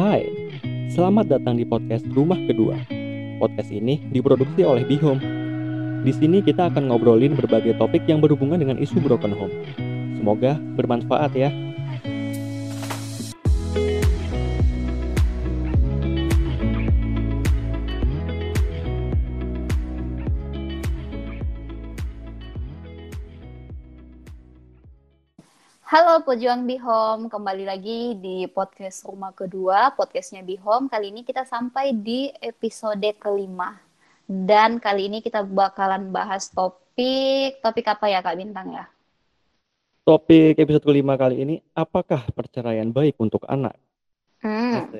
Hai, selamat datang di podcast Rumah Kedua. Podcast ini diproduksi oleh Bihome. Di sini kita akan ngobrolin berbagai topik yang berhubungan dengan isu broken home. Semoga bermanfaat ya. Halo pejuang Bihome, kembali lagi di podcast rumah kedua, podcastnya Bihome. Kali ini kita sampai di episode kelima. Dan kali ini kita bakalan bahas topik, topik apa ya Kak Bintang ya? Topik episode kelima kali ini, apakah perceraian baik untuk anak? Hmm,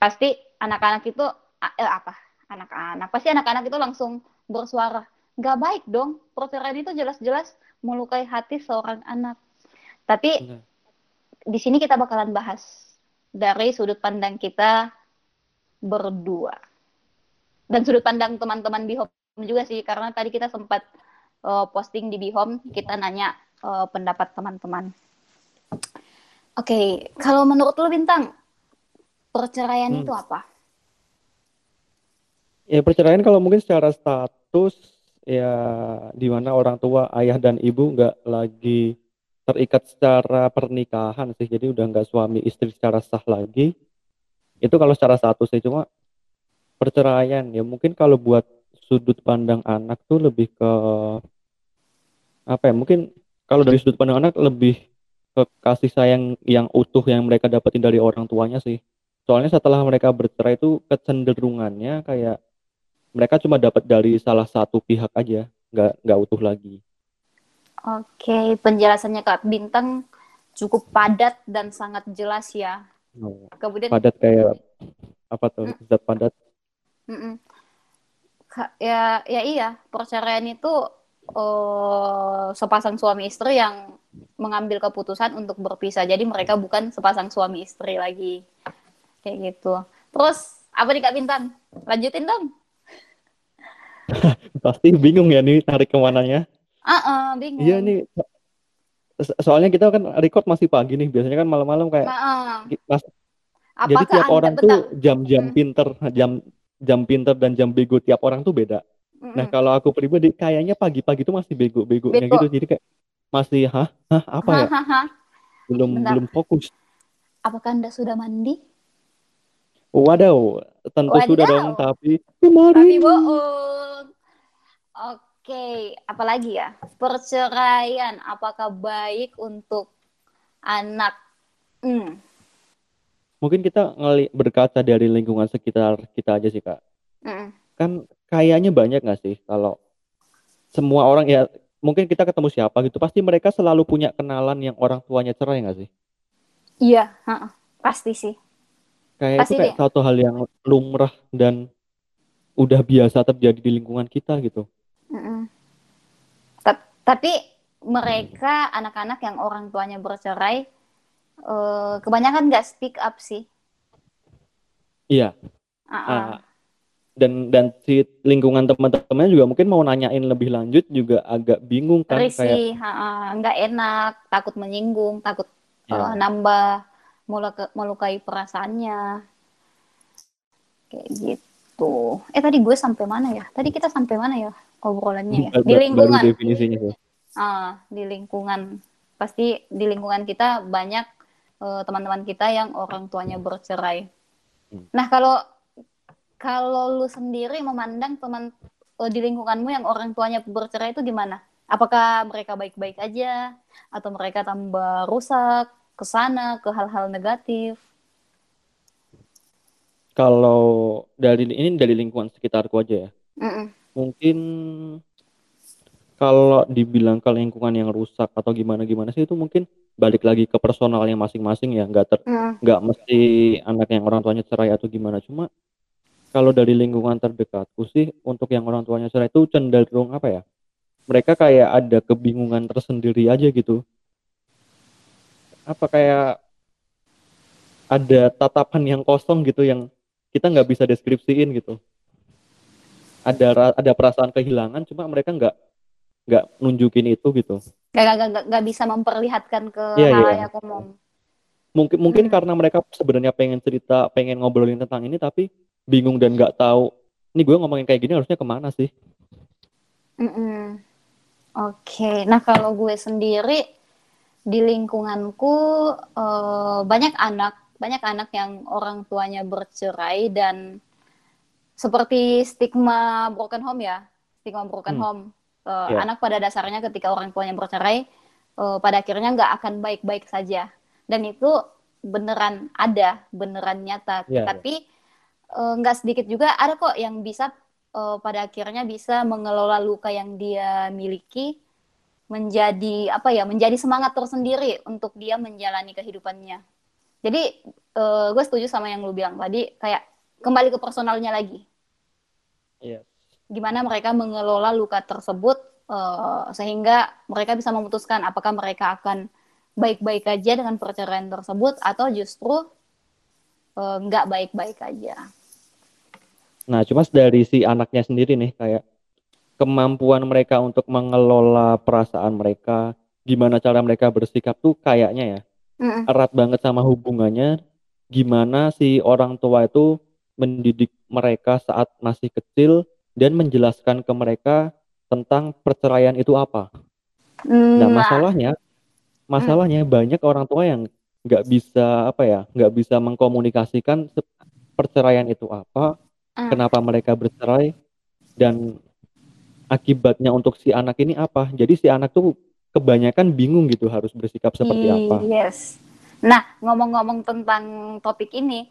pasti anak-anak itu, eh apa? Anak-anak, pasti anak-anak itu langsung bersuara. Gak baik dong, perceraian itu jelas-jelas melukai hati seorang anak tapi Benar. di sini kita bakalan bahas dari sudut pandang kita berdua. Dan sudut pandang teman-teman Bihom juga sih karena tadi kita sempat uh, posting di Bihom, kita nanya uh, pendapat teman-teman. Oke, okay, kalau menurut lo Bintang, perceraian hmm. itu apa? Ya perceraian kalau mungkin secara status ya di mana orang tua ayah dan ibu nggak lagi terikat secara pernikahan sih. Jadi udah nggak suami istri secara sah lagi. Itu kalau secara satu sih cuma perceraian. Ya mungkin kalau buat sudut pandang anak tuh lebih ke apa ya mungkin kalau dari sudut pandang anak lebih ke kasih sayang yang utuh yang mereka dapetin dari orang tuanya sih. Soalnya setelah mereka bercerai itu kecenderungannya kayak mereka cuma dapat dari salah satu pihak aja nggak nggak utuh lagi Oke, penjelasannya Kak Bintang cukup padat dan sangat jelas ya. Oh, Kemudian padat kayak apa tuh? Mm, Zat padat. Mm -mm. Ya, ya iya. Perceraian itu uh, sepasang suami istri yang mengambil keputusan untuk berpisah. Jadi mereka bukan sepasang suami istri lagi, kayak gitu. Terus apa nih Kak Bintang? Lanjutin dong. Pasti bingung ya nih tarik ke mananya. Ah, uh, bingung. Iya nih. Soalnya kita kan record masih pagi nih. Biasanya kan malam-malam kayak nah, uh. mas, Jadi tiap orang bentar? tuh jam-jam hmm. pinter, jam jam pinter dan jam bego tiap orang tuh beda. Mm-mm. Nah, kalau aku pribadi kayaknya pagi-pagi tuh masih bego-begonya bego. gitu. Jadi kayak masih hah? Hah, apa ya? belum bentar. belum fokus. Apakah Anda sudah mandi? Waduh, tentu Wadaw. sudah dong, tapi kemarin. Tapi bohong. Oke. Oke, apalagi ya? Perceraian, apakah baik untuk anak? Hmm. Mungkin kita ngeli berkaca dari lingkungan sekitar kita aja sih kak. Mm. Kan kayaknya banyak nggak sih kalau semua orang ya mungkin kita ketemu siapa gitu pasti mereka selalu punya kenalan yang orang tuanya cerai nggak sih? Iya, uh, pasti sih. Kayak pasti itu kayak deh. satu hal yang lumrah dan udah biasa terjadi di lingkungan kita gitu. Tapi mereka anak-anak yang orang tuanya bercerai uh, kebanyakan nggak speak up sih. Iya. Uh -uh. Uh, dan dan si lingkungan teman-temannya juga mungkin mau nanyain lebih lanjut juga agak bingung kan Risi, kayak nggak enak, takut menyinggung, takut yeah. uh, nambah melukai, melukai perasaannya. Kayak gitu. Eh tadi gue sampai mana ya? Tadi kita sampai mana ya? Obrolannya ya di lingkungan baru definisinya sih. Uh, di lingkungan pasti di lingkungan kita banyak teman eh, teman-teman kita yang orang tuanya bercerai. Hmm. Nah kalau kalau lu sendiri memandang teman uh, di lingkunganmu yang orang tuanya bercerai itu gimana? Apakah mereka baik-baik aja atau mereka tambah rusak ke sana ke hal-hal negatif? Kalau dari ini dari lingkungan sekitarku aja ya. Mm -mm mungkin kalau dibilang ke lingkungan yang rusak atau gimana gimana sih itu mungkin balik lagi ke personalnya masing-masing ya. Nggak ter hmm. nggak mesti anak yang orang tuanya cerai atau gimana. Cuma kalau dari lingkungan terdekatku sih untuk yang orang tuanya cerai itu cenderung apa ya? Mereka kayak ada kebingungan tersendiri aja gitu. Apa kayak ada tatapan yang kosong gitu yang kita nggak bisa deskripsiin gitu ada ada perasaan kehilangan cuma mereka nggak nggak nunjukin itu gitu nggak nggak nggak bisa memperlihatkan ke yeah, halayak yeah. umum mungkin mungkin hmm. karena mereka sebenarnya pengen cerita pengen ngobrolin tentang ini tapi bingung dan nggak tahu ini gue ngomongin kayak gini harusnya ke mana sih mm -mm. oke okay. nah kalau gue sendiri di lingkunganku uh, banyak anak banyak anak yang orang tuanya bercerai dan seperti stigma broken home ya stigma broken hmm. home uh, yeah. anak pada dasarnya ketika orang tuanya bercerai uh, pada akhirnya nggak akan baik-baik saja dan itu beneran ada beneran nyata yeah, tapi yeah. nggak uh, sedikit juga ada kok yang bisa uh, pada akhirnya bisa mengelola luka yang dia miliki menjadi apa ya menjadi semangat tersendiri untuk dia menjalani kehidupannya jadi uh, gue setuju sama yang lu bilang tadi kayak kembali ke personalnya lagi yeah. gimana mereka mengelola luka tersebut uh, sehingga mereka bisa memutuskan apakah mereka akan baik-baik aja dengan perceraian tersebut atau justru uh, nggak baik-baik aja. Nah, cuma dari si anaknya sendiri nih kayak kemampuan mereka untuk mengelola perasaan mereka, gimana cara mereka bersikap tuh kayaknya ya mm. erat banget sama hubungannya gimana si orang tua itu mendidik mereka saat masih kecil dan menjelaskan ke mereka tentang perceraian itu apa. Nah, masalahnya masalahnya mm. banyak orang tua yang nggak bisa apa ya, nggak bisa mengkomunikasikan perceraian itu apa, mm. kenapa mereka bercerai dan akibatnya untuk si anak ini apa. Jadi si anak tuh kebanyakan bingung gitu harus bersikap seperti apa. Yes. Nah, ngomong-ngomong tentang topik ini,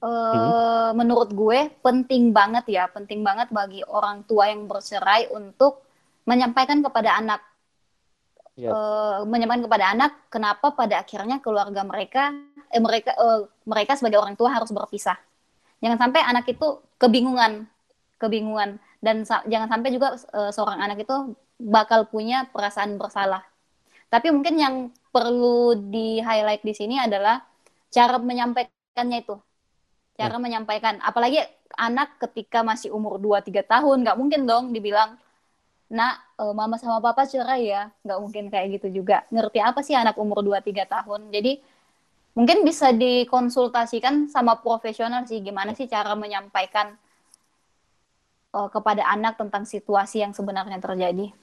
uh, menurut gue penting banget ya, penting banget bagi orang tua yang bercerai untuk menyampaikan kepada anak, yes. uh, menyampaikan kepada anak kenapa pada akhirnya keluarga mereka, eh, mereka, uh, mereka sebagai orang tua harus berpisah. Jangan sampai anak itu kebingungan, kebingungan, dan sa jangan sampai juga uh, seorang anak itu bakal punya perasaan bersalah. Tapi mungkin yang perlu di highlight di sini adalah cara menyampaikannya itu cara hmm. menyampaikan apalagi anak ketika masih umur 2-3 tahun nggak mungkin dong dibilang nak uh, mama sama papa cerai ya nggak mungkin kayak gitu juga ngerti apa sih anak umur 2-3 tahun jadi mungkin bisa dikonsultasikan sama profesional sih gimana sih cara menyampaikan uh, kepada anak tentang situasi yang sebenarnya terjadi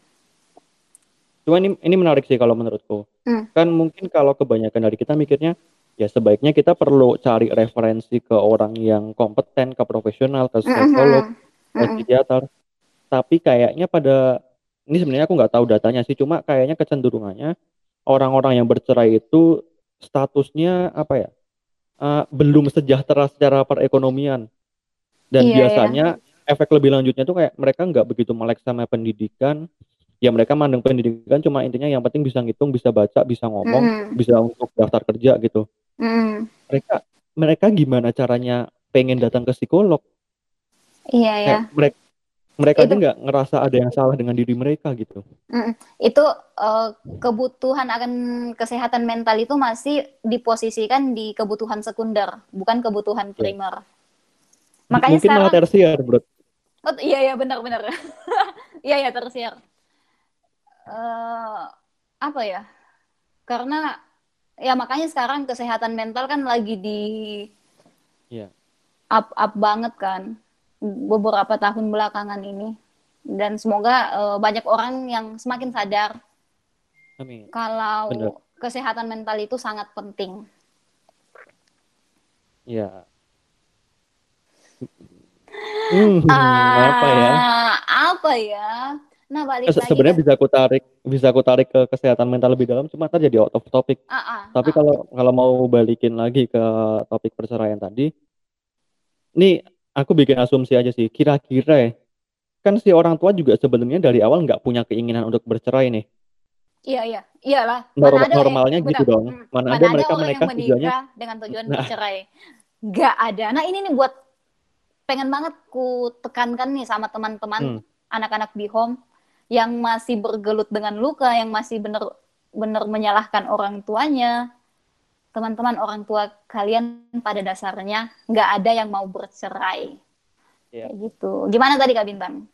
Cuma ini ini menarik sih kalau menurutku. Hmm. Kan mungkin kalau kebanyakan dari kita mikirnya ya sebaiknya kita perlu cari referensi ke orang yang kompeten, ke profesional, ke psikolog, mm -hmm. ke psikiater. Tapi kayaknya pada ini sebenarnya aku nggak tahu datanya sih, cuma kayaknya kecenderungannya orang-orang yang bercerai itu statusnya apa ya? Uh, belum sejahtera secara perekonomian. Dan iya, biasanya iya. efek lebih lanjutnya tuh kayak mereka nggak begitu melek sama pendidikan, ya mereka mandang pendidikan cuma intinya yang penting bisa ngitung, bisa baca, bisa ngomong, mm. bisa untuk daftar kerja gitu. Mm. Mereka mereka gimana caranya pengen datang ke psikolog? Iya ya. Mereka mereka itu, nggak ngerasa ada yang salah dengan diri mereka gitu. Mm, itu uh, kebutuhan akan kesehatan mental itu masih diposisikan di kebutuhan sekunder, bukan kebutuhan iya. primer. Yeah. Makanya mungkin sekarang, malah tersier, bro. Oh, iya iya benar-benar. iya iya tersier uh, apa ya? Karena ya makanya sekarang kesehatan mental kan lagi di yeah. up up banget kan beberapa tahun belakangan ini dan semoga uh, banyak orang yang semakin sadar Amin. kalau Bener. kesehatan mental itu sangat penting. Ya. Hmm, uh, apa ya? Apa ya? Nah, balik Se sebenarnya bisa aku tarik bisa aku tarik ke kesehatan mental lebih dalam cuma tadi jadi out of topic. Uh, uh, Tapi uh. kalau kalau mau balikin lagi ke topik perceraian tadi, nih aku bikin asumsi aja sih. Kira-kira ya, kan si orang tua juga sebenarnya dari awal nggak punya keinginan untuk bercerai nih. Iya iya, iyalah. Mana normalnya gitu benar. dong. Hmm. Mana, Mana ada, mereka mereka tujuannya dengan tujuan nah. bercerai. Gak ada. Nah ini nih buat pengen banget ku tekankan nih sama teman-teman hmm. anak-anak di home yang masih bergelut dengan luka, yang masih benar-benar menyalahkan orang tuanya, teman-teman orang tua kalian pada dasarnya nggak ada yang mau bercerai. Yeah. Kayak gitu. Gimana tadi Kak Bintang?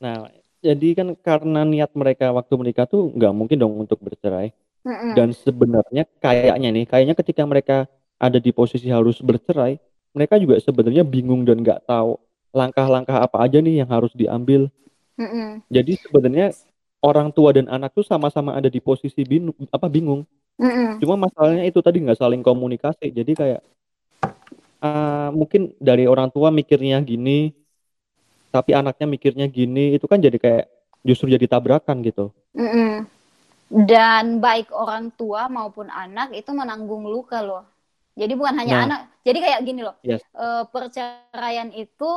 Nah, jadi kan karena niat mereka waktu menikah tuh nggak mungkin dong untuk bercerai. Mm-mm. Dan sebenarnya kayaknya nih, kayaknya ketika mereka ada di posisi harus bercerai, mereka juga sebenarnya bingung dan nggak tahu langkah-langkah apa aja nih yang harus diambil. Mm-mm. Jadi sebenarnya orang tua dan anak tuh sama-sama ada di posisi bingung, apa bingung. Mm-mm. Cuma masalahnya itu tadi nggak saling komunikasi. Jadi kayak uh, mungkin dari orang tua mikirnya gini, tapi anaknya mikirnya gini, itu kan jadi kayak justru jadi tabrakan gitu. Mm-mm dan baik orang tua maupun anak itu menanggung luka loh. Jadi bukan hanya nah. anak. Jadi kayak gini loh. Yes. E, perceraian itu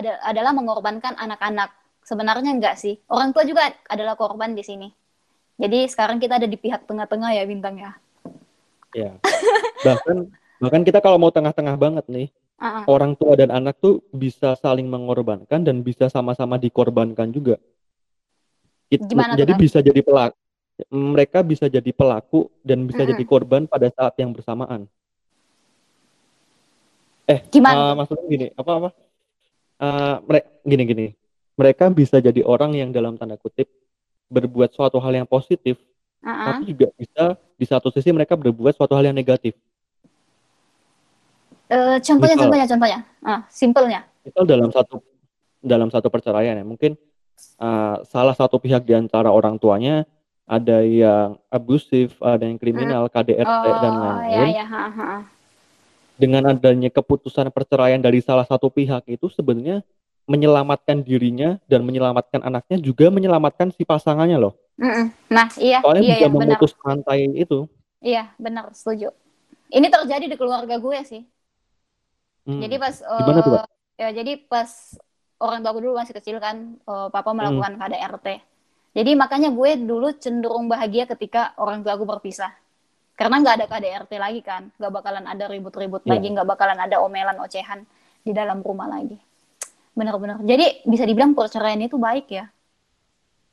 ada, adalah mengorbankan anak-anak. Sebenarnya enggak sih. Orang tua juga adalah korban di sini. Jadi sekarang kita ada di pihak tengah-tengah ya bintang ya. Ya. bahkan bahkan kita kalau mau tengah-tengah banget nih, uh -uh. orang tua dan anak tuh bisa saling mengorbankan dan bisa sama-sama dikorbankan juga. It, Gimana jadi bisa jadi pelaku mereka bisa jadi pelaku dan bisa mm -hmm. jadi korban pada saat yang bersamaan. Eh, gimana? Uh, maksudnya gini, apa apa? Uh, eh, mereka gini gini. Mereka bisa jadi orang yang dalam tanda kutip berbuat suatu hal yang positif, uh -uh. tapi juga bisa di satu sisi mereka berbuat suatu hal yang negatif. Uh, contohnya, misal, contohnya, contohnya, uh, simpelnya. Misal dalam satu dalam satu perceraian ya, mungkin uh, salah satu pihak di antara orang tuanya ada yang abusif, ada yang kriminal, hmm. KDRT oh, dan lain-lain. Ya, ya, Dengan adanya keputusan perceraian dari salah satu pihak itu sebenarnya menyelamatkan dirinya dan menyelamatkan anaknya juga menyelamatkan si pasangannya loh. Nah, iya, Soalnya iya, bisa iya, memutus benar. rantai itu. Iya, benar, setuju. Ini terjadi di keluarga gue sih. Hmm. Jadi pas Gimana tuh, Pak? ya jadi pas orang tua gue dulu masih kecil kan, uh, papa melakukan hmm. KDRT. Jadi makanya gue dulu cenderung bahagia ketika orang tua gue berpisah. Karena nggak ada KDRT lagi kan, nggak bakalan ada ribut-ribut yeah. lagi, nggak bakalan ada omelan ocehan di dalam rumah lagi. Bener-bener. Jadi bisa dibilang perceraian itu baik ya.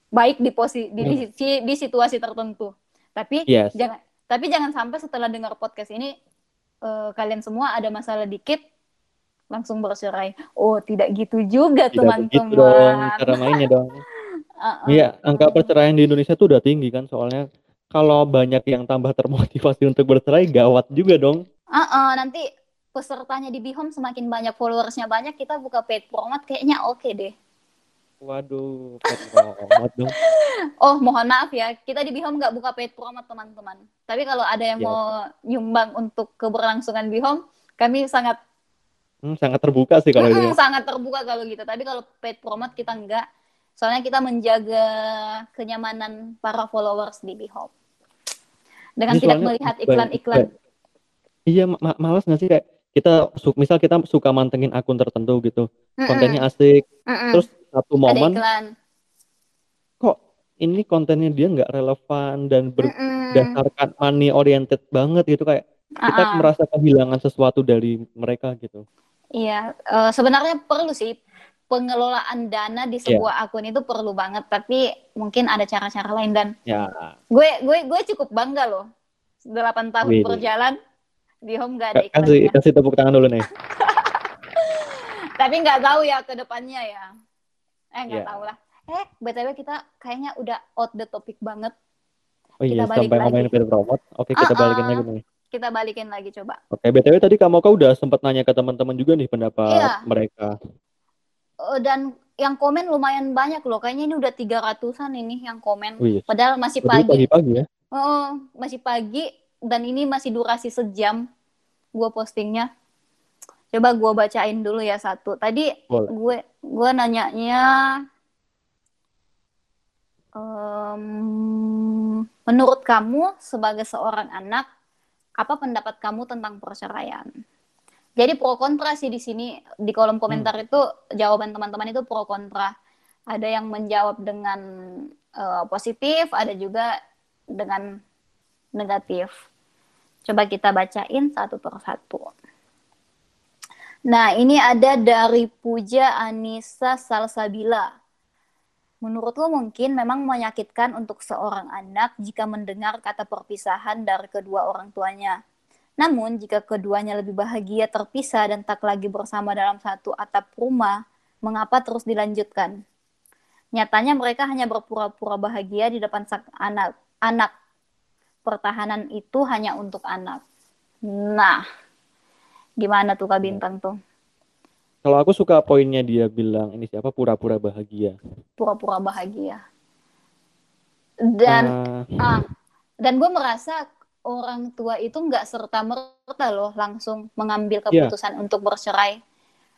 Baik di posisi di, hmm. di, di situasi tertentu. Tapi yes. jangan tapi jangan sampai setelah dengar podcast ini uh, kalian semua ada masalah dikit langsung bercerai. Oh, tidak gitu juga, teman-teman. Gitu dong, cara mainnya dong. Iya, uh -uh. angka perceraian di Indonesia tuh udah tinggi kan soalnya kalau banyak yang tambah termotivasi untuk bercerai gawat juga dong. Uh -uh, nanti pesertanya di Bihom semakin banyak followersnya banyak kita buka paid promote kayaknya oke okay deh. Waduh, paid promote dong. Oh, mohon maaf ya, kita di Bihom nggak buka paid promote teman-teman. Tapi kalau ada yang ya. mau nyumbang untuk keberlangsungan Bihom, kami sangat Hmm, sangat terbuka sih kalau hmm, itu. Ya. Sangat terbuka kalau gitu. Tapi kalau paid promote kita enggak. Soalnya kita menjaga kenyamanan para followers di Bihop. Dengan Ini tidak melihat iklan-iklan. Iya, ma malas nggak sih kayak kita misal kita suka mantengin akun tertentu gitu. Mm -mm. Kontennya asik. Mm -mm. Terus satu momen kok ini kontennya dia nggak relevan dan berdasarkan money oriented banget gitu kayak kita uh -uh. merasa kehilangan sesuatu dari mereka gitu. Iya, uh, sebenarnya perlu sih pengelolaan dana di iya. sebuah yeah. akun itu perlu banget, tapi mungkin ada cara-cara lain dan yeah. gue gue gue cukup bangga loh. 8 tahun Wih. berjalan di home gak ada iklan. Kasih kasih tepuk tangan dulu nih. tapi nggak tahu ya ke depannya ya. Eh nggak yeah. tahu lah. Eh btw kita kayaknya udah out the topic banget. Oh iya, kita sampai ngomongin film promote. Oke, kita uh -uh. balikin lagi nih kita balikin lagi coba. Oke, BTW tadi kamu kau udah sempat nanya ke teman-teman juga nih pendapat iya. mereka. Uh, dan yang komen lumayan banyak loh. Kayaknya ini udah tiga ratusan ini yang komen. Oh, iya. Padahal masih pagi. Pagi-pagi ya? Oh, masih pagi dan ini masih durasi sejam gue postingnya. Coba gue bacain dulu ya satu. Tadi Boleh. gue gue nanyanya um, menurut kamu sebagai seorang anak apa pendapat kamu tentang perceraian? Jadi pro kontra sih di sini di kolom komentar hmm. itu jawaban teman-teman itu pro kontra. Ada yang menjawab dengan uh, positif, ada juga dengan negatif. Coba kita bacain satu persatu. Nah, ini ada dari Puja Anissa Salsabila. Menurut lo mungkin memang menyakitkan untuk seorang anak jika mendengar kata perpisahan dari kedua orang tuanya. Namun, jika keduanya lebih bahagia terpisah dan tak lagi bersama dalam satu atap rumah, mengapa terus dilanjutkan? Nyatanya mereka hanya berpura-pura bahagia di depan sang anak. Anak pertahanan itu hanya untuk anak. Nah, gimana tuh Kak Bintang tuh? Kalau aku suka poinnya dia bilang ini siapa pura-pura bahagia. Pura-pura bahagia. Dan uh... ah, dan gue merasa orang tua itu nggak serta merta loh langsung mengambil iya. keputusan yeah. untuk bercerai.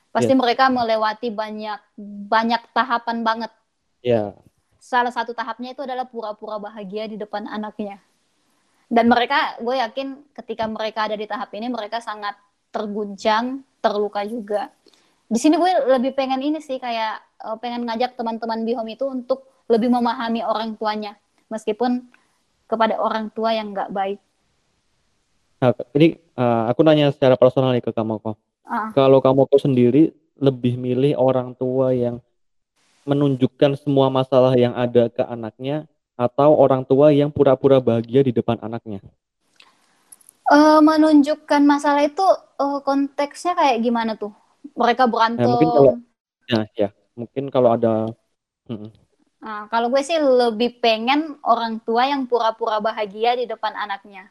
Pasti yeah. mereka melewati banyak banyak tahapan banget. Ya. Yeah. Salah satu tahapnya itu adalah pura-pura bahagia di depan anaknya. Dan mereka, gue yakin ketika mereka ada di tahap ini, mereka sangat terguncang, terluka juga. Di sini gue lebih pengen ini sih kayak uh, pengen ngajak teman-teman bihom itu untuk lebih memahami orang tuanya, meskipun kepada orang tua yang nggak baik. Nah, ini uh, aku nanya secara personal nih ke kamu kok. Uh. Kalau kamu kok sendiri lebih milih orang tua yang menunjukkan semua masalah yang ada ke anaknya atau orang tua yang pura-pura bahagia di depan anaknya? Uh, menunjukkan masalah itu uh, konteksnya kayak gimana tuh? Mereka berantem. Ya, mungkin kalau ya, ya mungkin kalau ada. Hmm. Nah, kalau gue sih lebih pengen orang tua yang pura-pura bahagia di depan anaknya.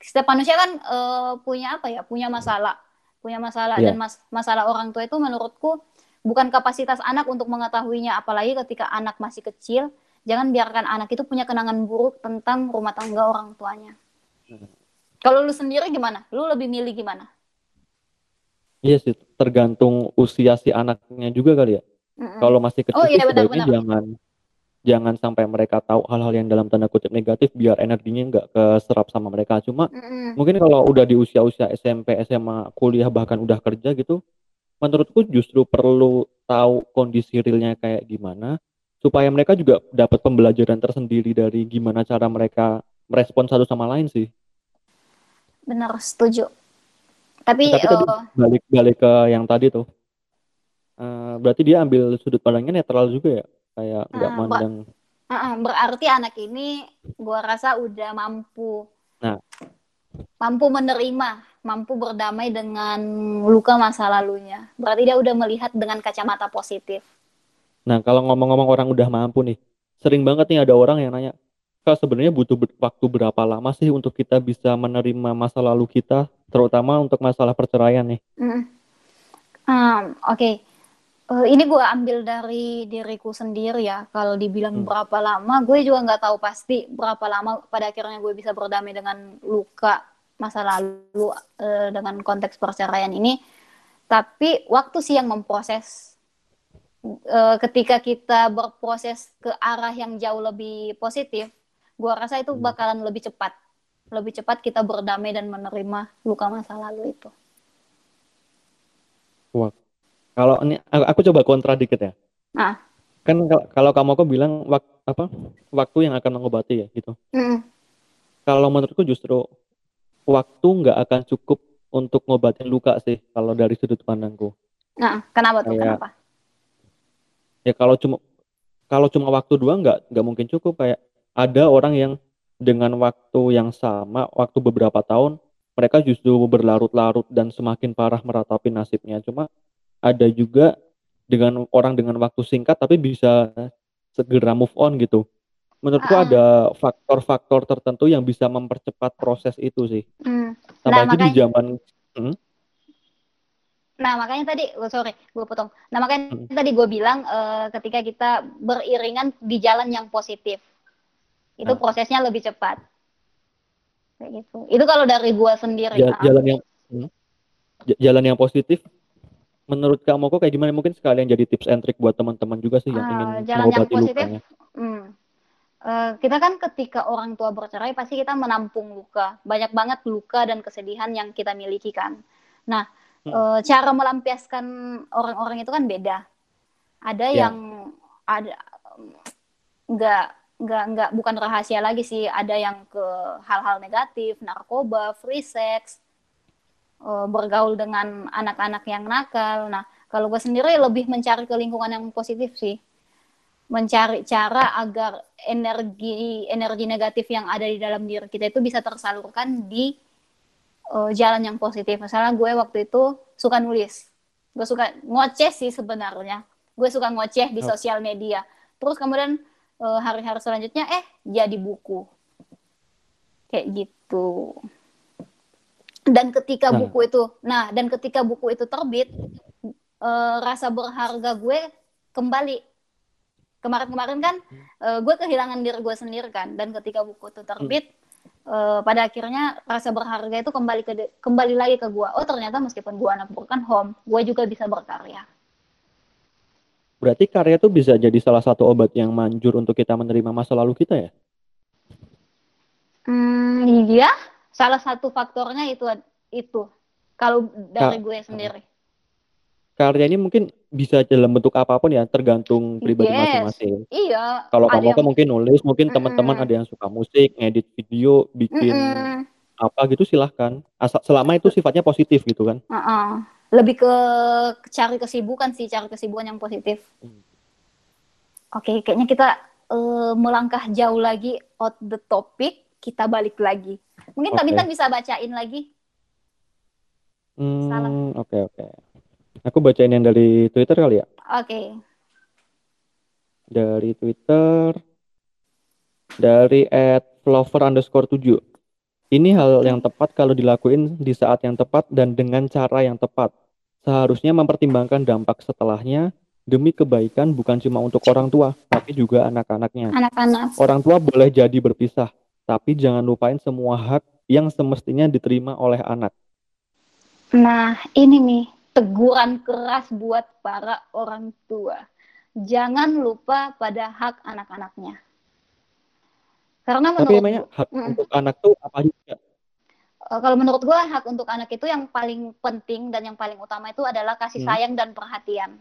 Setiap manusia kan uh, punya apa ya? Punya masalah, punya masalah yeah. dan mas masalah orang tua itu menurutku bukan kapasitas anak untuk mengetahuinya. Apalagi ketika anak masih kecil, jangan biarkan anak itu punya kenangan buruk tentang rumah tangga orang tuanya. Hmm kalau lu sendiri gimana? Lu lebih milih gimana? Iya sih, tergantung usia si anaknya juga kali ya. Mm-hmm. Kalau masih kecil, oh, iya, benar, benar. jangan jangan sampai mereka tahu hal-hal yang dalam tanda kutip negatif biar energinya nggak keserap sama mereka. Cuma mm-hmm. mungkin kalau udah di usia-usia SMP, SMA, kuliah bahkan udah kerja gitu, menurutku justru perlu tahu kondisi realnya kayak gimana supaya mereka juga dapat pembelajaran tersendiri dari gimana cara mereka merespon satu sama lain sih. Benar setuju. Tapi, tapi uh, tadi eh, balik balik ke yang tadi tuh. Uh, berarti dia ambil sudut pandangnya netral juga ya kayak nggak uh, mandang uh, uh, berarti anak ini gua rasa udah mampu nah mampu menerima mampu berdamai dengan luka masa lalunya berarti dia udah melihat dengan kacamata positif nah kalau ngomong-ngomong orang udah mampu nih sering banget nih ada orang yang nanya Kak, sebenarnya butuh waktu berapa lama sih untuk kita bisa menerima masa lalu kita, terutama untuk masalah perceraian nih? Mm. Um, Oke, okay. Uh, ini gue ambil dari diriku sendiri ya. Kalau dibilang hmm. berapa lama, gue juga nggak tahu pasti berapa lama pada akhirnya gue bisa berdamai dengan luka masa lalu uh, dengan konteks perceraian ini. Tapi waktu sih yang memproses uh, ketika kita berproses ke arah yang jauh lebih positif Gua rasa itu hmm. bakalan lebih cepat. Lebih cepat kita berdamai dan menerima luka masa lalu itu. Wah. Kalau ini aku, aku coba kontra dikit ya. Nah. Kan kalau kamu aku bilang wak, apa waktu yang akan mengobati ya gitu. Mm. Kalau menurutku justru waktu nggak akan cukup untuk ngobatin luka sih kalau dari sudut pandangku. Nah, kenapa tuh? Kayak, kenapa? Ya kalau cuma kalau cuma waktu dua nggak nggak mungkin cukup kayak ada orang yang dengan waktu yang sama, waktu beberapa tahun, mereka justru berlarut-larut dan semakin parah meratapi nasibnya. Cuma ada juga dengan orang dengan waktu singkat tapi bisa segera move on gitu. Menurutku uh. ada faktor-faktor tertentu yang bisa mempercepat proses itu sih. Hmm. Nah, makanya, di zaman hmm? Nah makanya tadi, oh, sorry, gue potong. Nah makanya hmm. tadi gue bilang uh, ketika kita beriringan di jalan yang positif itu nah. prosesnya lebih cepat kayak gitu itu kalau dari gua sendiri ja jalan yang hmm. jalan yang positif menurut kamu kok kayak gimana mungkin sekalian jadi tips and trick buat teman-teman juga sih yang uh, ingin jalan yang positif lukanya. Hmm. Uh, kita kan ketika orang tua bercerai pasti kita menampung luka banyak banget luka dan kesedihan yang kita miliki kan nah hmm. uh, cara melampiaskan orang-orang itu kan beda ada yeah. yang ada nggak nggak nggak bukan rahasia lagi sih ada yang ke hal-hal negatif narkoba free sex uh, bergaul dengan anak-anak yang nakal. Nah kalau gue sendiri lebih mencari ke lingkungan yang positif sih. Mencari cara agar energi energi negatif yang ada di dalam diri kita itu bisa tersalurkan di uh, jalan yang positif. Misalnya gue waktu itu suka nulis. Gue suka ngoceh sih sebenarnya. Gue suka ngoceh di oh. sosial media. Terus kemudian Eh, hari-hari selanjutnya eh jadi buku. Kayak gitu dan ketika nah. buku itu nah dan ketika buku itu terbit uh, rasa berharga gue kembali. Kemarin-kemarin kan uh, gue kehilangan diri gue sendiri kan. Dan ketika buku itu terbit hmm. uh, pada akhirnya rasa berharga itu kembali ke kembali lagi ke gue. Oh ternyata meskipun gue anak broken home gue juga bisa berkarya. Berarti karya itu bisa jadi salah satu obat yang manjur untuk kita menerima masa lalu kita ya? Hmm iya salah satu faktornya itu itu kalau dari Ka gue sendiri karya ini mungkin bisa dalam bentuk apa pun ya, tergantung pribadi Yes, masing-masing. iya. Kalau kamu kan mungkin nulis, mungkin teman-teman ada yang suka musik, ngedit video, bikin mm apa gitu silahkan. Asal selama itu sifatnya positif gitu kan. uh-uh. Lebih ke cari kesibukan sih, cari kesibukan yang positif. Hmm. Oke, kayaknya kita uh, melangkah jauh lagi out the topic, kita balik lagi. Mungkin Kak Bintang bisa bacain lagi. Hmm, oke oke. Aku bacain yang dari Twitter kali ya. Oke. Okay. Dari Twitter. Dari at flower underscore 7. Ini hal yang tepat kalau dilakuin di saat yang tepat dan dengan cara yang tepat. Seharusnya mempertimbangkan dampak setelahnya demi kebaikan bukan cuma untuk orang tua, tapi juga anak-anaknya. Anak-anak. Orang tua boleh jadi berpisah, tapi jangan lupain semua hak yang semestinya diterima oleh anak. Nah, ini nih teguran keras buat para orang tua. Jangan lupa pada hak anak-anaknya. Karena menurut Tapi emangnya hak mm, untuk anak tuh apa juga? Uh, kalau menurut gue hak untuk anak itu yang paling penting dan yang paling utama itu adalah kasih hmm. sayang dan perhatian.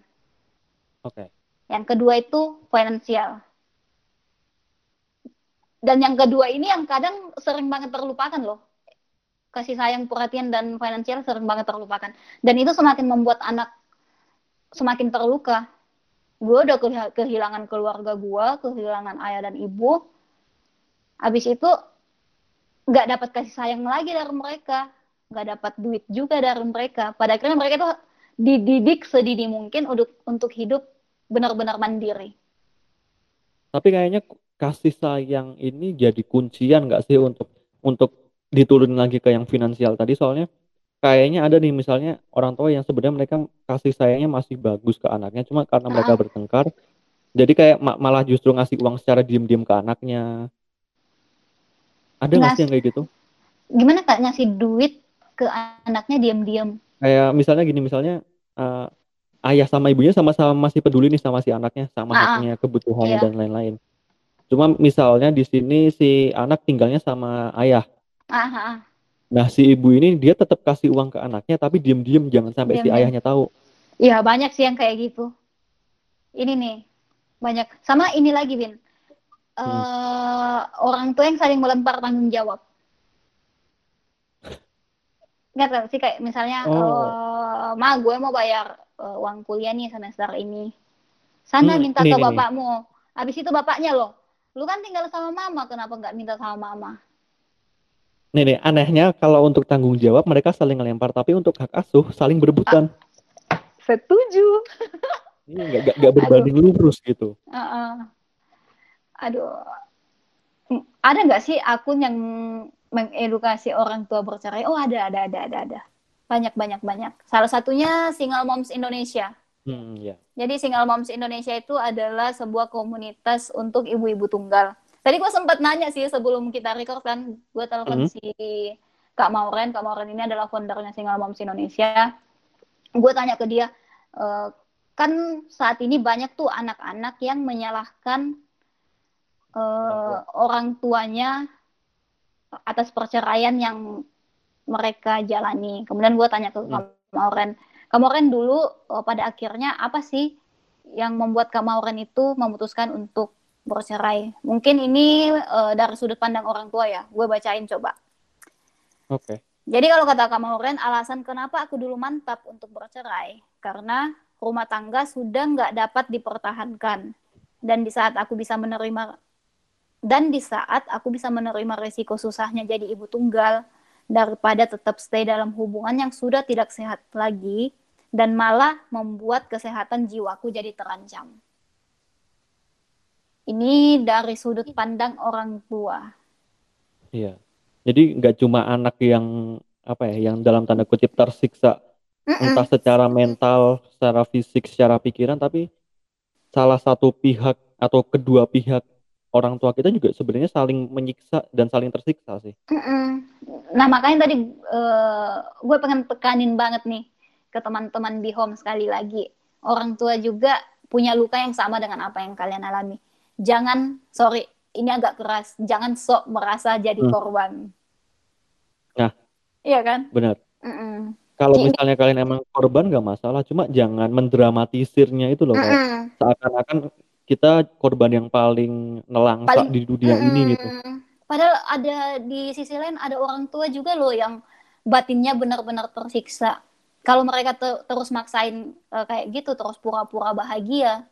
Oke. Okay. Yang kedua itu finansial. Dan yang kedua ini yang kadang sering banget terlupakan loh kasih sayang, perhatian dan finansial sering banget terlupakan. Dan itu semakin membuat anak semakin terluka. Gue udah kehilangan keluarga gue, kehilangan ayah dan ibu. Habis itu nggak dapat kasih sayang lagi dari mereka, nggak dapat duit juga dari mereka. Pada akhirnya mereka tuh dididik sedini mungkin untuk untuk hidup benar-benar mandiri. Tapi kayaknya kasih sayang ini jadi kuncian nggak sih untuk untuk diturunin lagi ke yang finansial tadi soalnya kayaknya ada nih misalnya orang tua yang sebenarnya mereka kasih sayangnya masih bagus ke anaknya cuma karena mereka uh. bertengkar jadi kayak ma malah justru ngasih uang secara diem-diem ke anaknya ada nggak sih yang kayak gitu gimana kak ngasih duit ke anaknya diem-diem kayak misalnya gini misalnya uh, ayah sama ibunya sama-sama masih peduli nih sama si anaknya sama uh -uh. haknya kebutuhannya yeah. dan lain-lain cuma misalnya di sini si anak tinggalnya sama ayah Aha. Nah si ibu ini dia tetap kasih uang ke anaknya tapi diem-diem jangan sampai diem, si ayahnya tahu. Iya banyak sih yang kayak gitu. Ini nih banyak. Sama ini lagi Bin. Uh, hmm. Orang tua yang saling melempar tanggung jawab. Nggak tahu sih kayak misalnya, oh. uh, ma gue mau bayar uh, uang kuliah nih semester ini. Sana hmm, minta nih, ke nih, bapakmu. Habis itu bapaknya loh. Lu kan tinggal sama mama, kenapa nggak minta sama mama? Nih nih anehnya kalau untuk tanggung jawab mereka saling ngelempar tapi untuk hak asuh saling berebutan. Ah, setuju. Ini nggak nggak berbanding Aduh. lurus gitu. Uh -uh. Aduh, ada nggak sih akun yang mengedukasi orang tua bercerai? Oh ada ada ada ada ada. Banyak banyak banyak. Salah satunya Single Moms Indonesia. Hmm, yeah. Jadi Single Moms Indonesia itu adalah sebuah komunitas untuk ibu-ibu tunggal Tadi gue sempat nanya sih sebelum kita record kan, gue telepon mm -hmm. si Kak Mauren. Kak Mauren ini adalah foundernya Single Moms Indonesia. Gue tanya ke dia, e, kan saat ini banyak tuh anak-anak yang menyalahkan uh, orang tuanya atas perceraian yang mereka jalani. Kemudian gue tanya ke Kak Mauren, Kak Mauren dulu uh, pada akhirnya apa sih yang membuat Kak Mauren itu memutuskan untuk bercerai. Mungkin ini uh, dari sudut pandang orang tua ya. Gue bacain coba. Oke. Okay. Jadi kalau kata kamu Ren, alasan kenapa aku dulu mantap untuk bercerai karena rumah tangga sudah nggak dapat dipertahankan dan di saat aku bisa menerima dan di saat aku bisa menerima resiko susahnya jadi ibu tunggal daripada tetap stay dalam hubungan yang sudah tidak sehat lagi dan malah membuat kesehatan jiwaku jadi terancam. Ini dari sudut pandang orang tua. Iya. Jadi nggak cuma anak yang apa ya, yang dalam tanda kutip tersiksa entah secara mental, secara fisik, secara pikiran, tapi salah satu pihak atau kedua pihak orang tua kita juga sebenarnya saling menyiksa dan saling tersiksa sih. Nah makanya tadi uh, gue pengen tekanin banget nih ke teman-teman di home sekali lagi. Orang tua juga punya luka yang sama dengan apa yang kalian alami. Jangan, sorry, ini agak keras, jangan sok merasa jadi hmm. korban. Nah, iya kan? Benar. Mm -mm. Kalau misalnya kalian emang korban gak masalah, cuma jangan mendramatisirnya itu loh, mm -mm. seakan-akan kita korban yang paling nelangsa paling, di dunia mm -mm. ini gitu. Padahal ada di sisi lain ada orang tua juga loh yang batinnya benar-benar tersiksa. Kalau mereka te terus maksain uh, kayak gitu, terus pura-pura bahagia,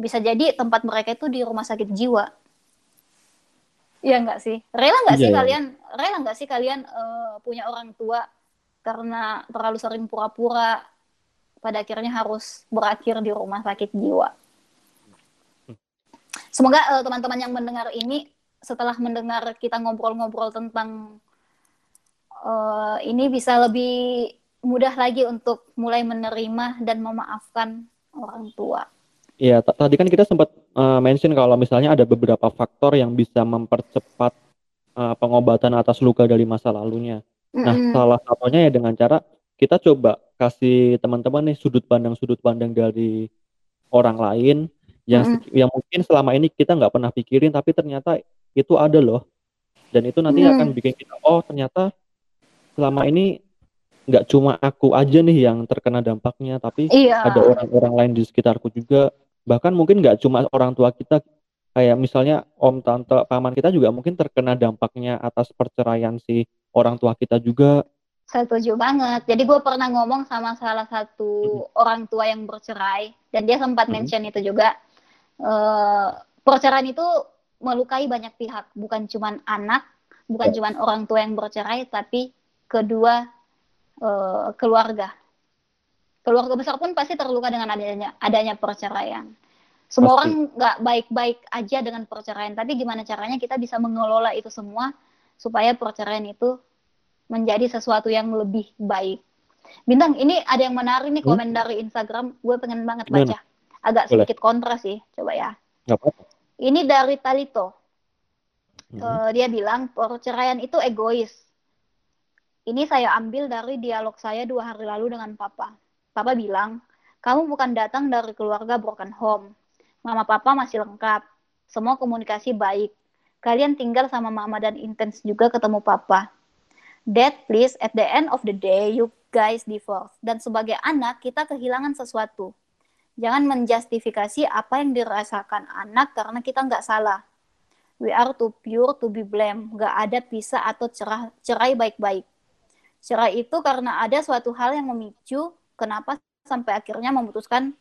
bisa jadi tempat mereka itu di rumah sakit jiwa. Iya nggak sih? Rela nggak yeah, sih yeah. kalian? Rela nggak sih kalian uh, punya orang tua karena terlalu sering pura-pura pada akhirnya harus berakhir di rumah sakit jiwa. Semoga uh, teman-teman yang mendengar ini setelah mendengar kita ngobrol-ngobrol tentang uh, ini bisa lebih mudah lagi untuk mulai menerima dan memaafkan orang tua. Iya, tadi kan kita sempat uh, mention kalau misalnya ada beberapa faktor yang bisa mempercepat uh, pengobatan atas luka dari masa lalunya. Nah, mm-hmm. salah satunya ya dengan cara kita coba kasih teman-teman nih sudut pandang sudut pandang dari orang lain yang mm-hmm. yang mungkin selama ini kita nggak pernah pikirin tapi ternyata itu ada loh dan itu nanti mm. akan bikin kita oh ternyata selama ini nggak cuma aku aja nih yang terkena dampaknya tapi iya. ada orang-orang lain di sekitarku juga bahkan mungkin nggak cuma orang tua kita kayak misalnya om tante paman kita juga mungkin terkena dampaknya atas perceraian si orang tua kita juga. Setuju banget. Jadi gue pernah ngomong sama salah satu hmm. orang tua yang bercerai dan dia sempat hmm. mention itu juga. Uh, perceraian itu melukai banyak pihak, bukan cuma anak, bukan oh. cuma orang tua yang bercerai, tapi kedua uh, keluarga. Keluarga besar pun pasti terluka dengan adanya adanya perceraian. Semua pasti. orang nggak baik-baik aja dengan perceraian, tapi gimana caranya kita bisa mengelola itu semua supaya perceraian itu menjadi sesuatu yang lebih baik. Bintang, ini ada yang menarik nih hmm? komen dari Instagram, gue pengen banget baca. Agak sedikit kontras sih, coba ya. Ini dari Talito. Hmm. Uh, dia bilang perceraian itu egois. Ini saya ambil dari dialog saya dua hari lalu dengan papa. Papa bilang, kamu bukan datang dari keluarga broken home. Mama papa masih lengkap. Semua komunikasi baik. Kalian tinggal sama mama dan intens juga ketemu papa. Dad, please, at the end of the day, you guys divorce. Dan sebagai anak, kita kehilangan sesuatu. Jangan menjustifikasi apa yang dirasakan anak karena kita nggak salah. We are too pure to be blamed. Nggak ada pisah atau cerah, cerai baik-baik. Cerai itu karena ada suatu hal yang memicu kenapa sampai akhirnya memutuskan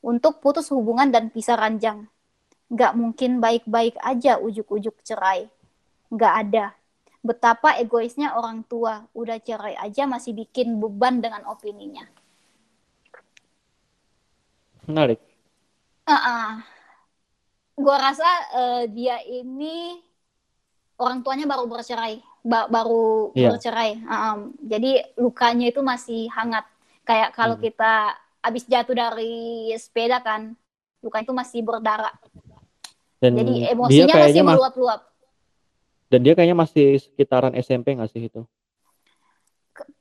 untuk putus hubungan dan pisah ranjang nggak mungkin baik-baik aja ujuk-ujuk cerai. Nggak ada. Betapa egoisnya orang tua, udah cerai aja masih bikin beban dengan opininya. Menarik. Uh -uh. Gua rasa uh, dia ini orang tuanya baru bercerai, ba baru yeah. bercerai. Um, jadi lukanya itu masih hangat. Kayak kalau hmm. kita habis jatuh dari sepeda kan, lukanya itu masih berdarah. Dan Jadi emosinya dia masih meluap-luap. Dan dia kayaknya masih sekitaran SMP nggak sih itu?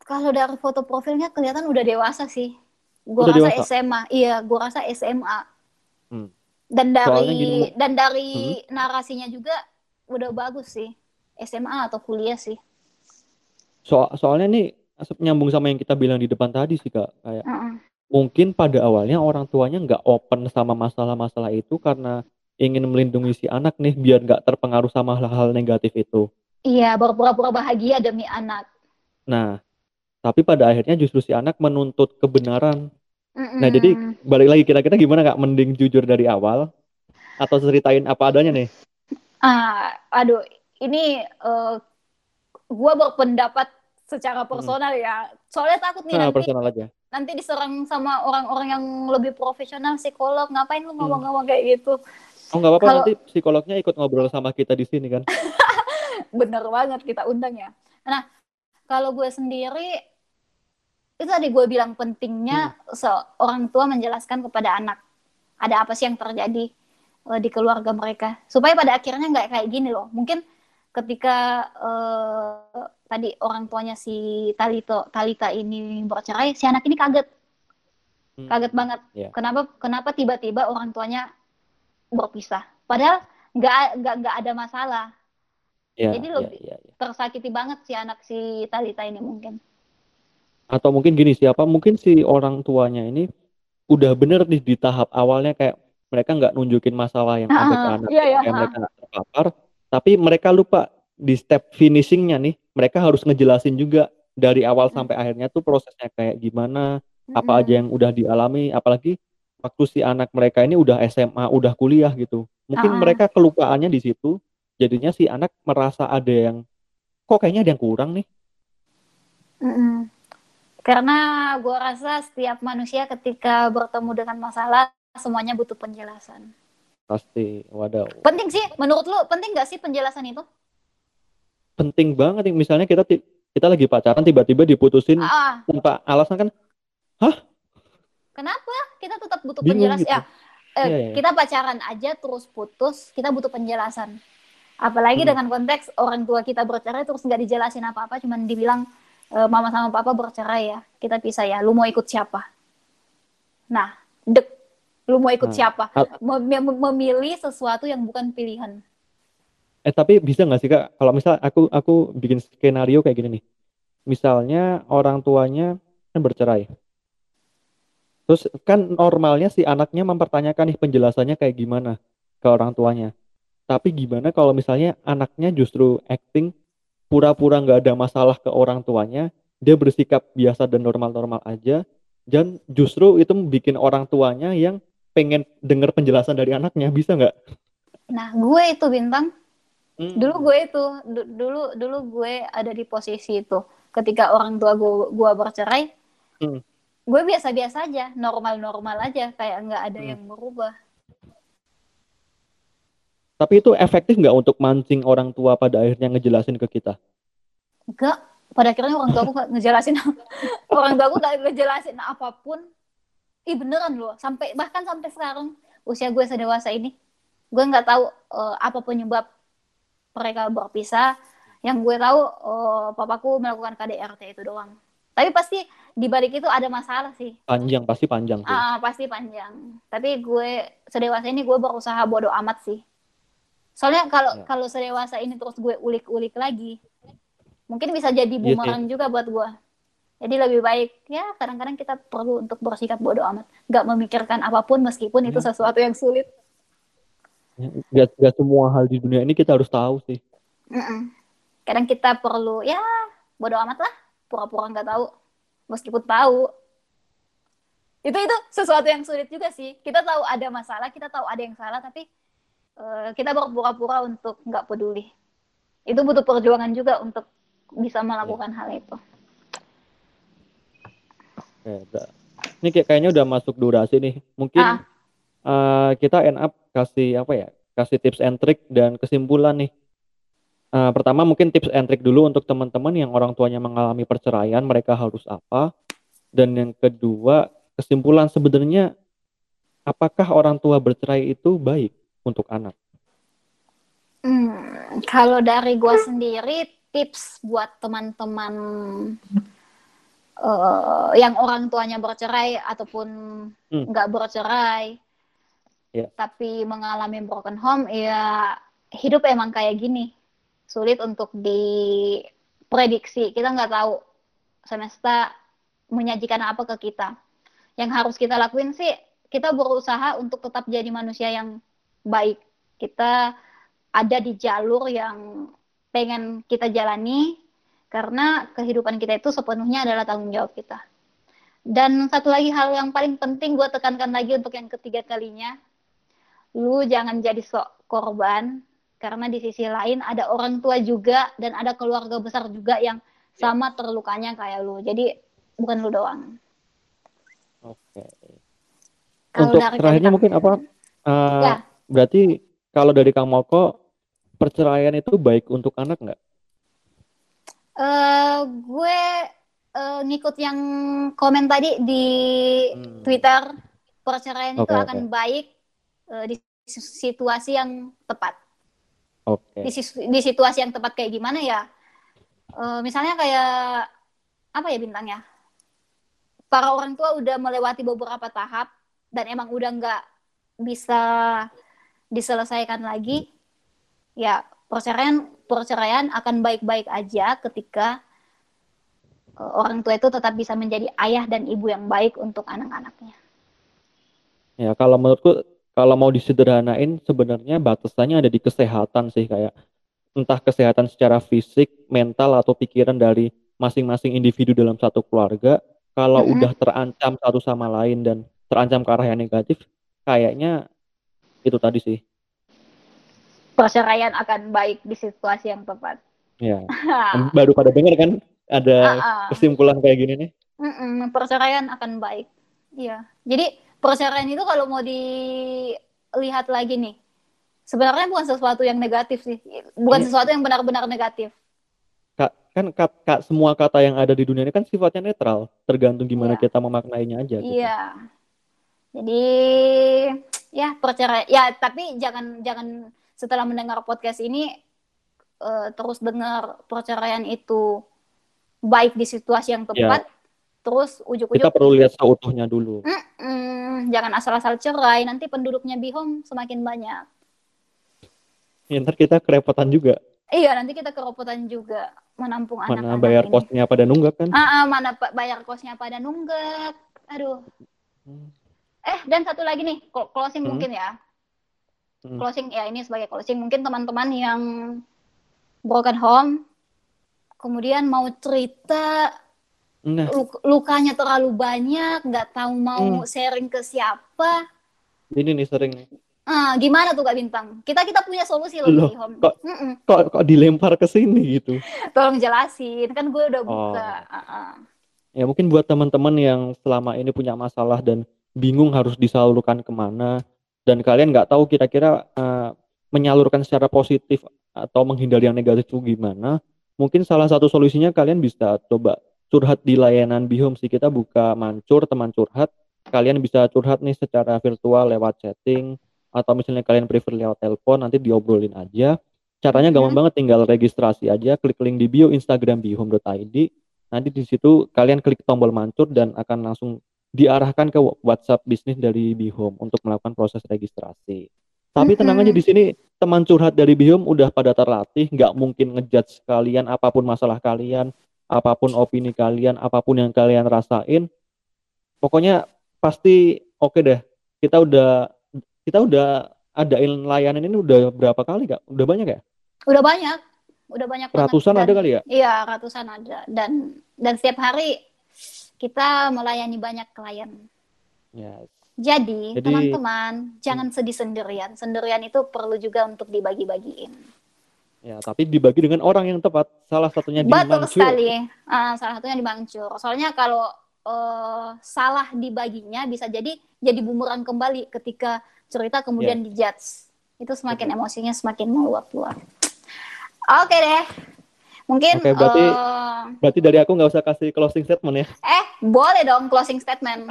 Kalau dari foto profilnya kelihatan udah dewasa sih. Gua udah rasa dewasa. SMA. Iya, gua rasa SMA. Hmm. Dan dari gini, dan dari hmm. narasinya juga udah bagus sih. SMA atau kuliah sih. So soalnya nih nyambung sama yang kita bilang di depan tadi sih kak kayak uh -uh. mungkin pada awalnya orang tuanya nggak open sama masalah-masalah itu karena ingin melindungi si anak nih biar nggak terpengaruh sama hal-hal negatif itu. Iya, berpura-pura bahagia demi anak. Nah, tapi pada akhirnya justru si anak menuntut kebenaran. Mm-mm. Nah, jadi balik lagi kira-kira gimana nggak mending jujur dari awal atau ceritain apa adanya nih? Ah, aduh, ini uh, gua berpendapat secara personal hmm. ya. Soalnya takut nih nah, nanti personal aja. nanti diserang sama orang-orang yang lebih profesional psikolog. Ngapain lu ngomong-ngomong kayak gitu? Oh nggak apa-apa Kalau... nanti psikolognya ikut ngobrol sama kita di sini kan? bener banget kita undang ya nah kalau gue sendiri itu tadi gue bilang pentingnya hmm. seorang tua menjelaskan kepada anak ada apa sih yang terjadi uh, di keluarga mereka supaya pada akhirnya nggak kayak gini loh mungkin ketika uh, tadi orang tuanya si Talito Talita ini bercerai si anak ini kaget. Hmm. kaget banget. Yeah. kenapa kenapa tiba-tiba orang tuanya berpisah? Padahal nggak nggak nggak ada masalah. Yeah, jadi yeah, lebih yeah, yeah. tersakiti banget si anak si Talita ini mungkin. Atau mungkin gini siapa mungkin si orang tuanya ini udah bener nih di tahap awalnya kayak mereka nggak nunjukin masalah yang ada ke anak iya, iya, kayak mereka terpapar tapi mereka lupa di step finishingnya nih mereka harus ngejelasin juga dari awal hmm. sampai akhirnya tuh prosesnya kayak gimana hmm. apa aja yang udah dialami apalagi waktu si anak mereka ini udah SMA udah kuliah gitu mungkin uh mereka kelupaannya di situ jadinya si anak merasa ada yang kok kayaknya ada yang kurang nih mm karena gue rasa setiap manusia ketika bertemu dengan masalah semuanya butuh penjelasan. Pasti, waduh. Penting sih, menurut lu penting gak sih penjelasan itu? Penting banget. Misalnya kita kita lagi pacaran tiba-tiba diputusin ah. tanpa alasan kan? Hah? Kenapa? Kita tetap butuh Bingung penjelasan. Gitu. Ya, eh, yeah, yeah. kita pacaran aja terus putus, kita butuh penjelasan. Apalagi hmm. dengan konteks orang tua kita bercerai terus nggak dijelasin apa-apa, cuman dibilang uh, mama sama papa bercerai ya, kita pisah ya, lu mau ikut siapa? Nah, dek, lu mau ikut nah, siapa? Mem memilih sesuatu yang bukan pilihan. Eh tapi bisa nggak sih kak, kalau misal aku aku bikin skenario kayak gini nih, misalnya orang tuanya kan bercerai, terus kan normalnya si anaknya mempertanyakan nih penjelasannya kayak gimana ke orang tuanya, tapi gimana kalau misalnya anaknya justru acting pura-pura nggak ada masalah ke orang tuanya, dia bersikap biasa dan normal-normal aja, dan justru itu bikin orang tuanya yang pengen dengar penjelasan dari anaknya, bisa nggak? Nah, gue itu bintang. Hmm. Dulu gue itu, dulu dulu gue ada di posisi itu. Ketika orang tua gue, gue bercerai, hmm. gue biasa-biasa aja, normal-normal aja, kayak nggak ada hmm. yang berubah. Tapi itu efektif nggak untuk mancing orang tua pada akhirnya ngejelasin ke kita? Enggak. Pada akhirnya orang tua aku ngejelasin orang tua aku nggak ngejelasin apa pun. Ih beneran loh. Sampai bahkan sampai sekarang usia gue sedewasa ini, gue nggak tahu uh, apa penyebab mereka berpisah. Yang gue tahu uh, papaku melakukan KDRT itu doang. Tapi pasti di balik itu ada masalah sih. Panjang pasti panjang sih. Uh, pasti panjang. Tapi gue sedewasa ini gue berusaha bodoh amat sih Soalnya kalau ya. kalau sedewasa ini terus gue ulik-ulik lagi, mungkin bisa jadi iya bumerang yes, juga buat gue. Jadi lebih baik ya kadang-kadang kita perlu untuk bersikap bodoh amat, nggak memikirkan apa pun meskipun ya. itu sesuatu yang sulit. Ya, gak, gak semua hal di dunia ini kita harus tahu sih. Mm-mm. Kadang kita perlu ya bodoh amat lah, pura-pura nggak tahu, meskipun tahu. Itu itu sesuatu yang sulit juga sih. Kita tahu ada masalah, kita tahu ada yang salah, tapi uh, kita berpura-pura untuk nggak peduli. Itu butuh perjuangan juga untuk bisa melakukan ya. hal itu. Oke, ini kayak kayaknya udah masuk durasi nih. Mungkin ah. uh, kita end up kasih apa ya? Kasih tips and trick dan kesimpulan nih. Uh, pertama mungkin tips and trick dulu untuk teman-teman yang orang tuanya mengalami perceraian, mereka harus apa? Dan yang kedua, kesimpulan sebenarnya apakah orang tua bercerai itu baik? untuk anak? Hmm, kalau dari gue sendiri tips buat teman-teman uh, yang orang tuanya bercerai ataupun hmm. nggak hmm. bercerai, yeah. tapi mengalami broken home, ya hidup emang kayak gini, sulit untuk diprediksi. Kita nggak tahu semesta menyajikan apa ke kita. Yang harus kita lakuin sih, kita berusaha untuk tetap jadi manusia yang baik kita ada di jalur yang pengen kita jalani karena kehidupan kita itu sepenuhnya adalah tanggung jawab kita. Dan satu lagi hal yang paling penting gue tekankan lagi untuk yang ketiga kalinya, lu jangan jadi sok korban karena di sisi lain ada orang tua juga dan ada keluarga besar juga yang sama terlukanya kayak lu. Jadi bukan lu doang. Oke. Untuk terakhirnya mungkin apa? Uh, ya berarti kalau dari Kang Moko perceraian itu baik untuk anak nggak? Uh, gue uh, ngikut yang komen tadi di hmm. Twitter perceraian okay, itu akan okay. baik uh, di situasi yang tepat. Okay. Di, di situasi yang tepat kayak gimana ya? Uh, misalnya kayak apa ya bintangnya? Para orang tua udah melewati beberapa tahap dan emang udah nggak bisa diselesaikan lagi, ya perceraian perceraian akan baik-baik aja ketika uh, orang tua itu tetap bisa menjadi ayah dan ibu yang baik untuk anak-anaknya. Ya kalau menurutku kalau mau disederhanain sebenarnya batasannya ada di kesehatan sih kayak entah kesehatan secara fisik, mental atau pikiran dari masing-masing individu dalam satu keluarga kalau mm -hmm. udah terancam satu sama lain dan terancam ke arah yang negatif kayaknya itu tadi sih perceraian akan baik di situasi yang tepat. Ya. Baru pada dengar kan ada uh -uh. kesimpulan kayak gini nih. Mm -mm, perceraian akan baik. Iya. Jadi perceraian itu kalau mau dilihat lagi nih, sebenarnya bukan sesuatu yang negatif sih. Bukan iya. sesuatu yang benar-benar negatif. Kak, kan kak, kak, semua kata yang ada di dunia ini kan sifatnya netral, tergantung gimana iya. kita memaknainya aja. Gitu. Iya. Jadi ya perceraian ya tapi jangan jangan setelah mendengar podcast ini uh, terus dengar perceraian itu baik di situasi yang tepat, ya. terus ujuk-ujuk kita perlu lihat seutuhnya dulu. Mm -mm, jangan asal-asal cerai, nanti penduduknya Bihom semakin banyak. Ya, ntar kita kerepotan juga. Iya, nanti kita kerepotan juga menampung anak-anak. Mana bayar ini. kosnya pada nunggak kan? Ah, ah, mana bayar kosnya pada nunggak. Aduh. Hmm. Eh, dan satu lagi nih, closing hmm. mungkin ya hmm. closing ya ini sebagai closing mungkin teman-teman yang broken home kemudian mau cerita nah. lukanya terlalu banyak nggak tahu mau hmm. sharing ke siapa ini nih sering Ah, gimana tuh Kak Bintang? Kita kita punya solusi loh, loh home. Kok, kok kok dilempar ke sini gitu? Tolong jelasin, kan gue udah buka. Oh. Uh -uh. Ya mungkin buat teman-teman yang selama ini punya masalah dan bingung harus disalurkan ke mana, dan kalian nggak tahu kira-kira uh, menyalurkan secara positif atau menghindari yang negatif itu gimana, mungkin salah satu solusinya kalian bisa coba curhat di layanan Bihome sih kita buka mancur teman curhat. Kalian bisa curhat nih secara virtual lewat chatting atau misalnya kalian prefer lewat telepon nanti diobrolin aja. Caranya gampang hmm. banget tinggal registrasi aja, klik link di bio Instagram bihome.id. Nanti di situ kalian klik tombol mancur dan akan langsung diarahkan ke WhatsApp bisnis dari Bihome untuk melakukan proses registrasi. Tapi tenang aja di sini teman curhat dari Bihome udah pada terlatih, nggak mungkin ngejudge kalian apa pun masalah kalian, apa pun opini kalian, apa pun yang kalian rasain. Pokoknya pasti oke okay deh. Kita udah kita udah adain layanan ini udah berapa kali kak? Udah banyak ya? Udah banyak, udah banyak. Ratusan ada kali ya? Iya ratusan ada dan dan setiap hari kita melayani banyak klien. Yes. Jadi, teman-teman, jangan sedih sendirian. Sendirian itu perlu juga untuk dibagi-bagiin. Ya, tapi dibagi dengan orang yang tepat. Salah satunya di Betul sekali. Uh, salah satunya di Bangcur. Soalnya kalau uh, salah dibaginya bisa jadi jadi bumerang kembali ketika cerita kemudian yeah. dijudge. Itu semakin okay. emosinya semakin meluap-luap. Oke okay deh. Mungkin Oke, berarti uh, berarti dari aku nggak usah kasih closing statement ya? Eh, boleh dong closing statement.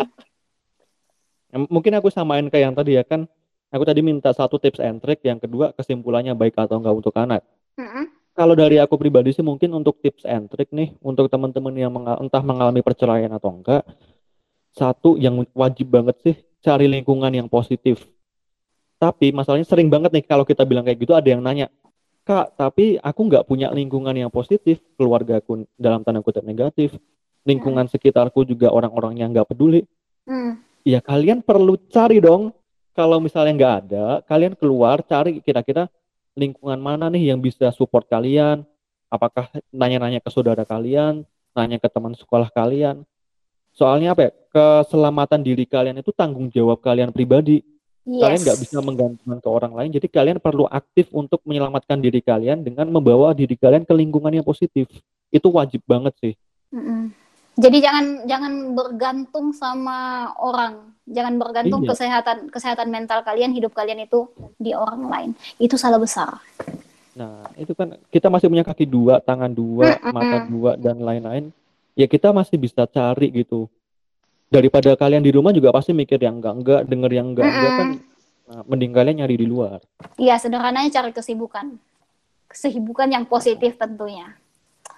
Mungkin aku samain kayak yang tadi ya kan. Aku tadi minta satu tips and trick, yang kedua kesimpulannya baik atau enggak untuk anak. Mm -hmm. Kalau dari aku pribadi sih mungkin untuk tips and trick nih untuk teman-teman yang mengal entah mengalami perceraian atau enggak. Satu yang wajib banget sih cari lingkungan yang positif. Tapi masalahnya sering banget nih kalau kita bilang kayak gitu ada yang nanya, kak tapi aku nggak punya lingkungan yang positif keluarga aku dalam tanda kutip negatif. Lingkungan hmm. sekitarku juga orang-orang yang nggak peduli. Hmm. ya kalian perlu cari dong. Kalau misalnya nggak ada kalian keluar cari kira-kira lingkungan mana nih yang bisa support kalian? Apakah nanya-nanya ke saudara kalian nanya ke teman sekolah kalian? Soalnya apa ya keselamatan diri kalian itu tanggung jawab kalian pribadi Yes. Kalian nggak bisa menggantungkan ke orang lain, jadi kalian perlu aktif untuk menyelamatkan diri kalian dengan membawa diri kalian ke lingkungan yang positif. Itu wajib banget sih. Mm -mm. Jadi jangan jangan bergantung sama orang, jangan bergantung iya. kesehatan kesehatan mental kalian, hidup kalian itu di orang lain. Itu salah besar. Nah, itu kan kita masih punya kaki dua, tangan dua, mm mata dua dan lain-lain. Ya kita masih bisa cari gitu. Daripada kalian di rumah juga pasti mikir yang enggak-enggak, denger yang enggak-enggak kan nah, mending kalian nyari di luar. Iya, sederhananya cari kesibukan. Kesibukan yang positif tentunya.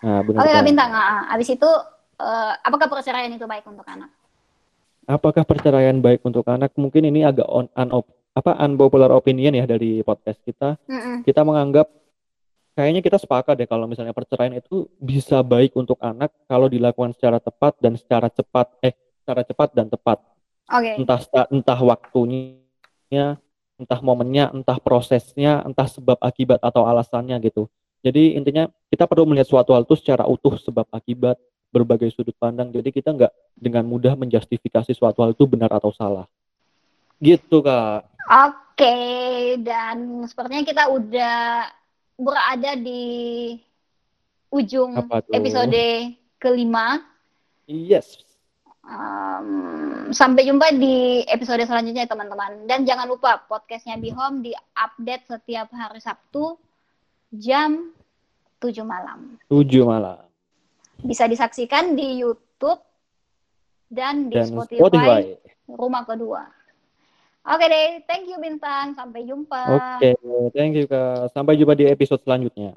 Nah, benar. Oke, Bintang. Nah, abis itu uh, apakah perceraian itu baik untuk anak? Apakah perceraian baik untuk anak? Mungkin ini agak on, un, apa unpopular opinion ya dari podcast kita. Mm -mm. Kita menganggap kayaknya kita sepakat deh kalau misalnya perceraian itu bisa baik untuk anak kalau dilakukan secara tepat dan secara cepat eh secara cepat dan tepat. Okay. Entah entah waktunya, entah momennya, entah prosesnya, entah sebab akibat atau alasannya gitu. Jadi intinya kita perlu melihat suatu hal itu secara utuh sebab akibat berbagai sudut pandang. Jadi kita nggak dengan mudah menjustifikasi suatu hal itu benar atau salah. Gitu kak. Oke, dan sepertinya kita udah berada di ujung episode kelima. Yes. Um, sampai jumpa di episode selanjutnya teman-teman. Dan jangan lupa podcastnya Be Home di update setiap hari Sabtu jam 7 malam. 7 malam. Bisa disaksikan di YouTube dan di dan Spotify, Spotify rumah kedua. Oke okay deh, thank you Bintang. Sampai jumpa. Oke, okay, thank you Kak. Sampai jumpa di episode selanjutnya.